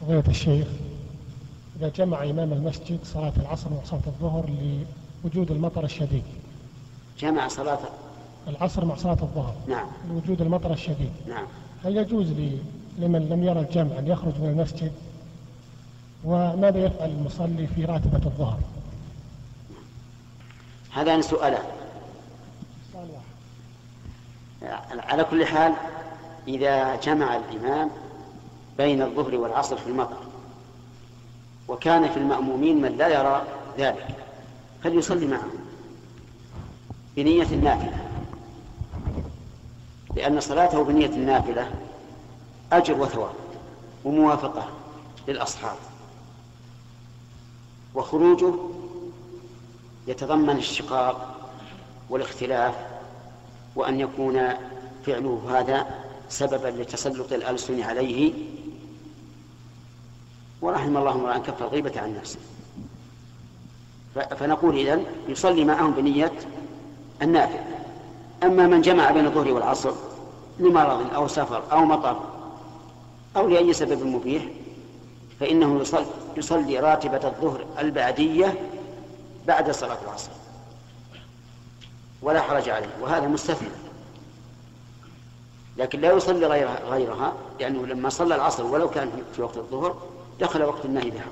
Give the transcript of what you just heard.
فضيلة الشيخ. إذا جمع إمام المسجد صلاة العصر وصلاة الظهر لوجود المطر الشديد. جمع صلاة العصر مع صلاة الظهر. نعم. لوجود المطر الشديد. نعم. هل يجوز لي لمن لم يرى الجمع أن يخرج من المسجد؟ وماذا يفعل المصلي في راتبة الظهر؟ هذان سؤالان على كل حال إذا جمع الإمام بين الظهر والعصر في المطر. وكان في المأمومين من لا يرى ذلك. فليصلي معهم. بنية النافلة. لأن صلاته بنية النافلة أجر وثواب وموافقة للأصحاب. وخروجه يتضمن الشقاق والاختلاف وأن يكون فعله هذا سببا لتسلط الألسن عليه ورحم الله امرأ كف الغيبة عن نفسه فنقول إذن يصلي معهم بنية النافع. أما من جمع بين الظهر والعصر لمرض أو سفر أو مطر أو لأي سبب مبيح فإنه يصلي, يصلي راتبة الظهر البعدية بعد صلاة العصر. ولا حرج عليه وهذا مستثنى. لكن لا يصلي غيرها, غيرها لأنه لما صلى العصر ولو كان في وقت الظهر دخل وقت النهي بها